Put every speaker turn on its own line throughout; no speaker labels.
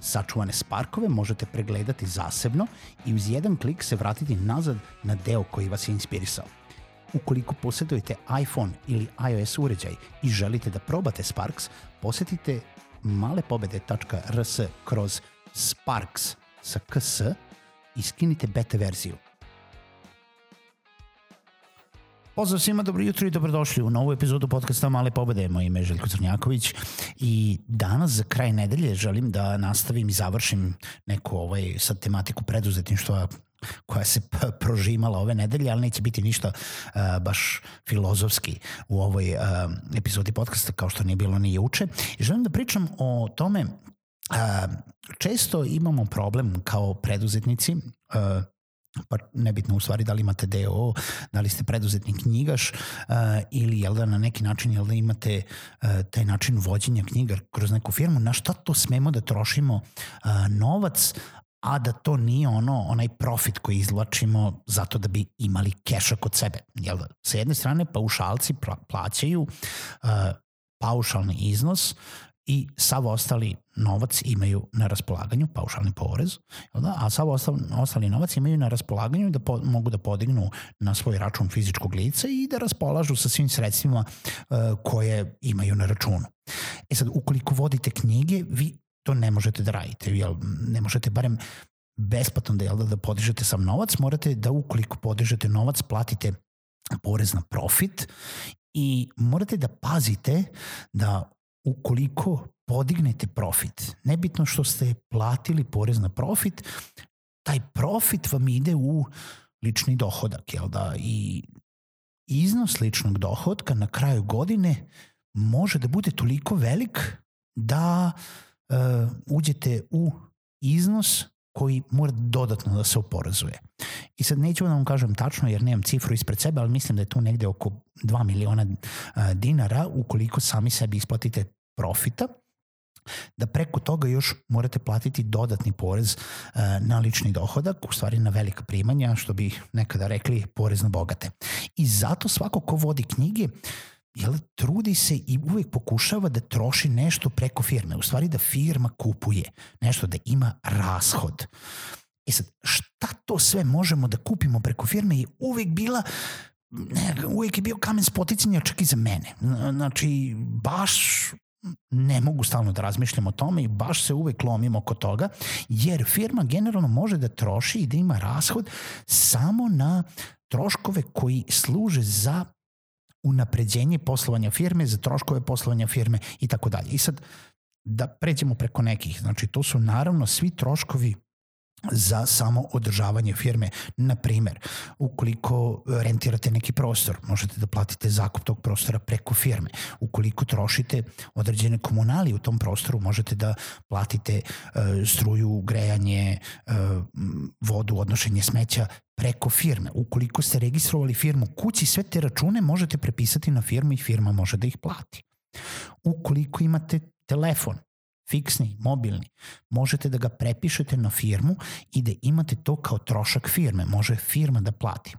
Sačuvane sparkove možete pregledati zasebno i uz jedan klik se vratiti nazad na deo koji vas je inspirisao. Ukoliko posjedujete iPhone ili iOS uređaj i želite da probate Sparks, posetite malepobede.rs kroz Sparks sa ks i skinite beta verziju. Pozdrav svima, dobro jutro i dobrodošli u novu epizodu podcasta Male pobede. Moje ime je Željko Crnjaković i danas za kraj nedelje želim da nastavim i završim neku ovaj, sad tematiku preduzetništva koja se prožimala ove nedelje, ali neće biti ništa uh, baš filozofski u ovoj uh, epizodi podcasta kao što nije bilo ni juče. I želim da pričam o tome uh, često imamo problem kao preduzetnici uh, pa nebitno u stvari da li imate DO, da li ste preduzetni knjigaš uh, ili jel da na neki način jel da imate uh, taj način vođenja knjiga kroz neku firmu, na šta to smemo da trošimo uh, novac, a da to nije ono onaj profit koji izvlačimo zato da bi imali keša kod sebe. Jel da? Sa jedne strane paušalci plaćaju uh, paušalni iznos i sav ostali novac imaju na raspolaganju, paušalni porez, da? a sav ostali, ostali novac imaju na raspolaganju da po, mogu da podignu na svoj račun fizičkog lica i da raspolažu sa svim sredstvima uh, koje imaju na računu. E sad, ukoliko vodite knjige, vi to ne možete da radite, jel, ne možete barem besplatno da, jel, da, da podižete sam novac, morate da ukoliko podižete novac platite porez na profit i morate da pazite da ukoliko podignete profit, nebitno što ste platili porez na profit, taj profit vam ide u lični dohodak, jel da? I iznos ličnog dohodka na kraju godine može da bude toliko velik da uh, uđete u iznos koji mora dodatno da se oporezuje. I sad neću da vam kažem tačno jer nemam cifru ispred sebe, ali mislim da je tu negde oko 2 miliona dinara ukoliko sami sebi isplatite profita, da preko toga još morate platiti dodatni porez uh, na lični dohodak, u stvari na velika primanja, što bi nekada rekli porez na bogate. I zato svako ko vodi knjige jel, trudi se i uvek pokušava da troši nešto preko firme, u stvari da firma kupuje nešto, da ima rashod. I sad, šta to sve možemo da kupimo preko firme je uvek bila ne, uvijek je bio kamen spoticanja čak i za mene. Znači, baš ne mogu stalno da razmišljam o tome i baš se uvek lomim oko toga, jer firma generalno može da troši i da ima rashod samo na troškove koji služe za unapređenje poslovanja firme, za troškove poslovanja firme i tako dalje. I sad da pređemo preko nekih, znači to su naravno svi troškovi za samo održavanje firme. Na primer, ukoliko rentirate neki prostor, možete da platite zakup tog prostora preko firme. Ukoliko trošite određene komunali u tom prostoru, možete da platite uh, struju, grejanje, uh, vodu, odnošenje smeća preko firme. Ukoliko ste registrovali firmu kući, sve te račune možete prepisati na firmu i firma može da ih plati. Ukoliko imate telefon, fiksni, mobilni, možete da ga prepišete na firmu i da imate to kao trošak firme, može firma da plati.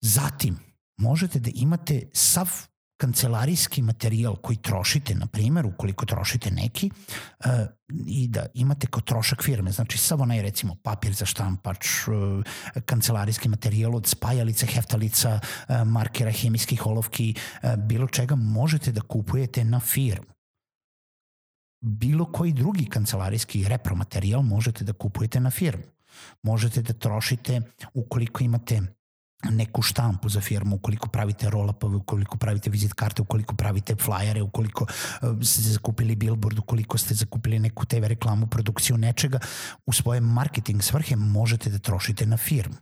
Zatim, možete da imate sav kancelarijski materijal koji trošite, na primjer, ukoliko trošite neki, uh, i da imate kao trošak firme, znači sav onaj recimo papir za štampač, uh, kancelarijski materijal od spajalica, heftalica, uh, markera, hemijskih olovki, bilo čega možete da kupujete na firmu bilo koji drugi kancelarijski repromaterijal možete da kupujete na firmu. Možete da trošite ukoliko imate neku štampu za firmu, ukoliko pravite roll-upove, ukoliko pravite vizit karte, ukoliko pravite flyere, ukoliko uh, ste zakupili billboard, ukoliko ste zakupili neku TV reklamu, produkciju nečega, u svoje marketing svrhe možete da trošite na firmu.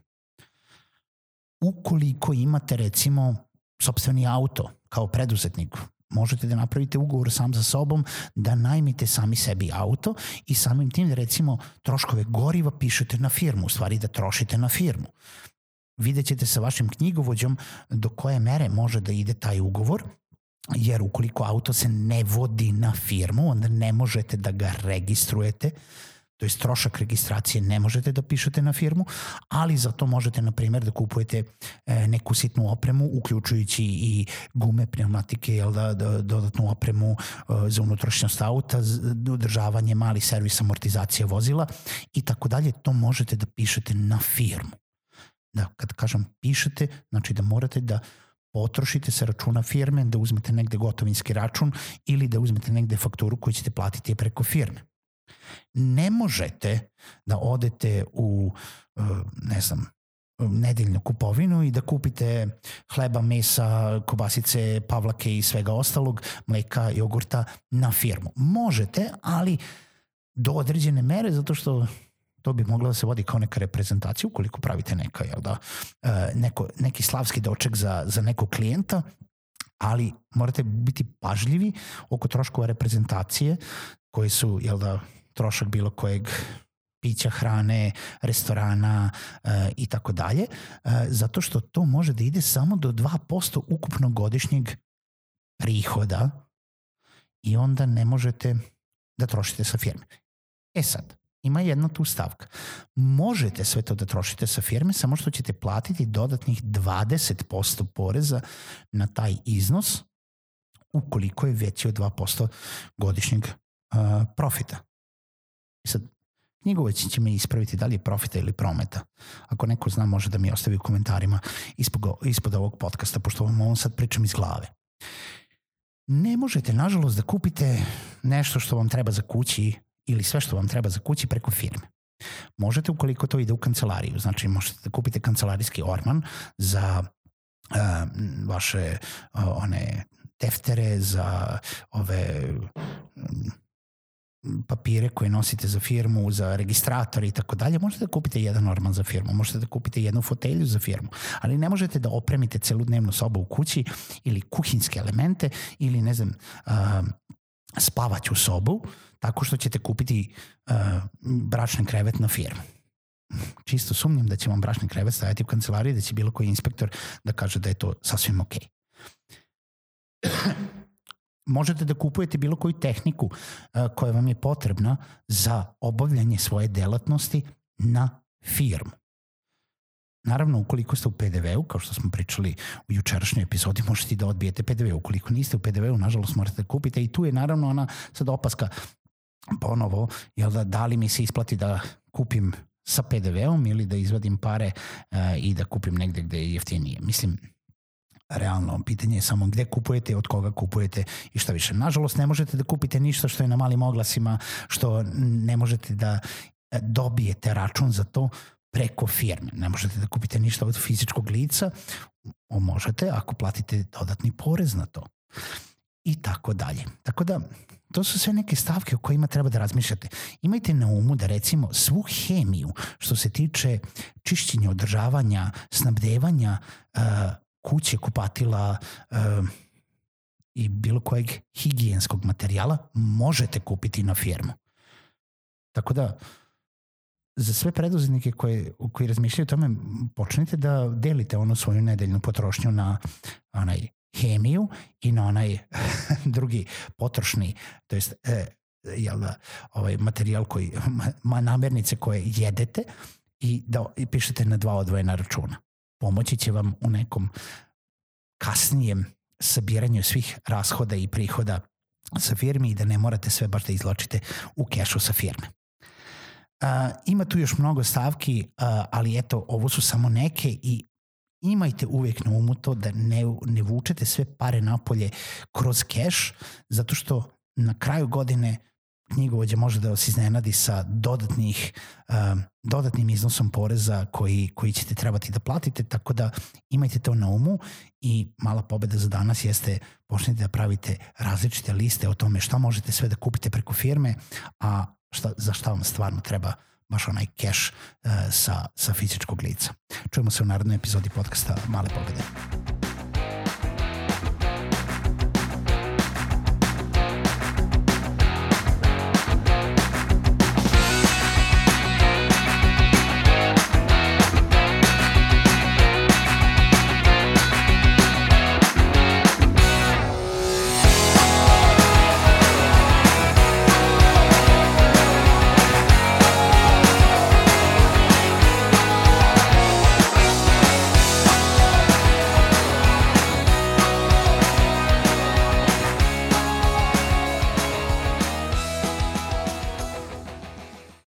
Ukoliko imate recimo sobstveni auto kao preduzetnik, možete da napravite ugovor sam sa sobom da najmite sami sebi auto i samim tim da recimo troškove goriva pišete na firmu, u stvari da trošite na firmu. Vidjet ćete sa vašim knjigovođom do koje mere može da ide taj ugovor, jer ukoliko auto se ne vodi na firmu, onda ne možete da ga registrujete, to je trošak registracije ne možete da pišete na firmu, ali za to možete, na primjer, da kupujete e, neku sitnu opremu, uključujući i gume, pneumatike, jel da, da dodatnu opremu e, za unutrašnjost auta, održavanje, mali servis, amortizacija vozila i tako dalje, to možete da pišete na firmu. Da, kad kažem pišete, znači da morate da potrošite sa računa firme, da uzmete negde gotovinski račun ili da uzmete negde fakturu koju ćete platiti preko firme. Ne možete da odete u, uh, ne znam, nedeljnu kupovinu i da kupite hleba, mesa, kobasice, pavlake i svega ostalog, mleka, jogurta na firmu. Možete, ali do određene mere, zato što to bi moglo da se vodi kao neka reprezentacija ukoliko pravite neka, jel da, e, neko, neki slavski doček za, za nekog klijenta, ali morate biti pažljivi oko troškova reprezentacije koji su, jel da, trošak bilo kojeg pića, hrane, restorana e, i tako dalje, e, zato što to može da ide samo do 2% ukupnog godišnjeg prihoda i onda ne možete da trošite sa firme. E sad, Ima jedna tu stavka. Možete sve to da trošite sa firme, samo što ćete platiti dodatnih 20% poreza na taj iznos ukoliko je veći od 2% godišnjeg uh, profita. Sad, knjigovoć će me ispraviti da li je profita ili prometa. Ako neko zna, može da mi ostavi u komentarima ispod, ispod ovog podcasta, pošto vam ovom sad pričam iz glave. Ne možete, nažalost, da kupite nešto što vam treba za kući ili sve što vam treba za kući preko firme. Možete ukoliko to ide u kancelariju, znači možete da kupite kancelarijski orman za uh, vaše uh, one teftere, za ove um, papire koje nosite za firmu, za registrator i tako dalje, možete da kupite jedan orman za firmu, možete da kupite jednu fotelju za firmu, ali ne možete da opremite celu dnevnu sobu u kući ili kuhinske elemente ili ne znam, uh, spavaću sobu tako što ćete kupiti uh, bračni krevet na firmu. Čisto sumnjam da će vam bračni krevet staviti u kancelariji, da će bilo koji inspektor da kaže da je to sasvim ok. Možete da kupujete bilo koju tehniku uh, koja vam je potrebna za obavljanje svoje delatnosti na firmu. Naravno, ukoliko ste u PDV-u, kao što smo pričali u jučerašnjoj epizodi, možete i da odbijete PDV. Ukoliko niste u PDV-u, nažalost morate da kupite i tu je naravno ona sad opaska ponovo, jel da, da li mi se isplati da kupim sa PDV-om ili da izvadim pare uh, i da kupim negde gde je jeftinije. Mislim, realno pitanje je samo gde kupujete, od koga kupujete i šta više. Nažalost, ne možete da kupite ništa što je na malim oglasima, što ne možete da e, dobijete račun za to preko firme. Ne možete da kupite ništa od fizičkog lica, o možete ako platite dodatni porez na to. I tako dalje. Tako da, to su sve neke stavke o kojima treba da razmišljate. Imajte na umu da recimo svu hemiju što se tiče čišćenja, održavanja, snabdevanja uh, kuće, kupatila uh, i bilo kojeg higijenskog materijala možete kupiti na firmu. Tako da, za sve preduzetnike koje, koji razmišljaju o tome, počnite da delite ono svoju nedeljnu potrošnju na onaj hemiju i na onaj drugi potrošni, to jest e, jel da, ovaj materijal koji, ma, namernice koje jedete i da i pišete na dva odvojena računa. Pomoći će vam u nekom kasnijem sabiranju svih rashoda i prihoda sa firmi i da ne morate sve baš da izločite u kešu sa firme. Uh, ima tu još mnogo stavki, uh, ali eto, ovo su samo neke i imajte uvijek na umu to da ne, ne vučete sve pare napolje kroz keš, zato što na kraju godine knjigovođa može da vas iznenadi sa dodatnih, um, dodatnim iznosom poreza koji, koji ćete trebati da platite, tako da imajte to na umu i mala pobeda za danas jeste počnite da pravite različite liste o tome šta možete sve da kupite preko firme, a šta, za šta vam stvarno treba baš onaj cash uh, sa, sa fizičkog lica. Čujemo se u narodnoj epizodi podcasta Male pobede.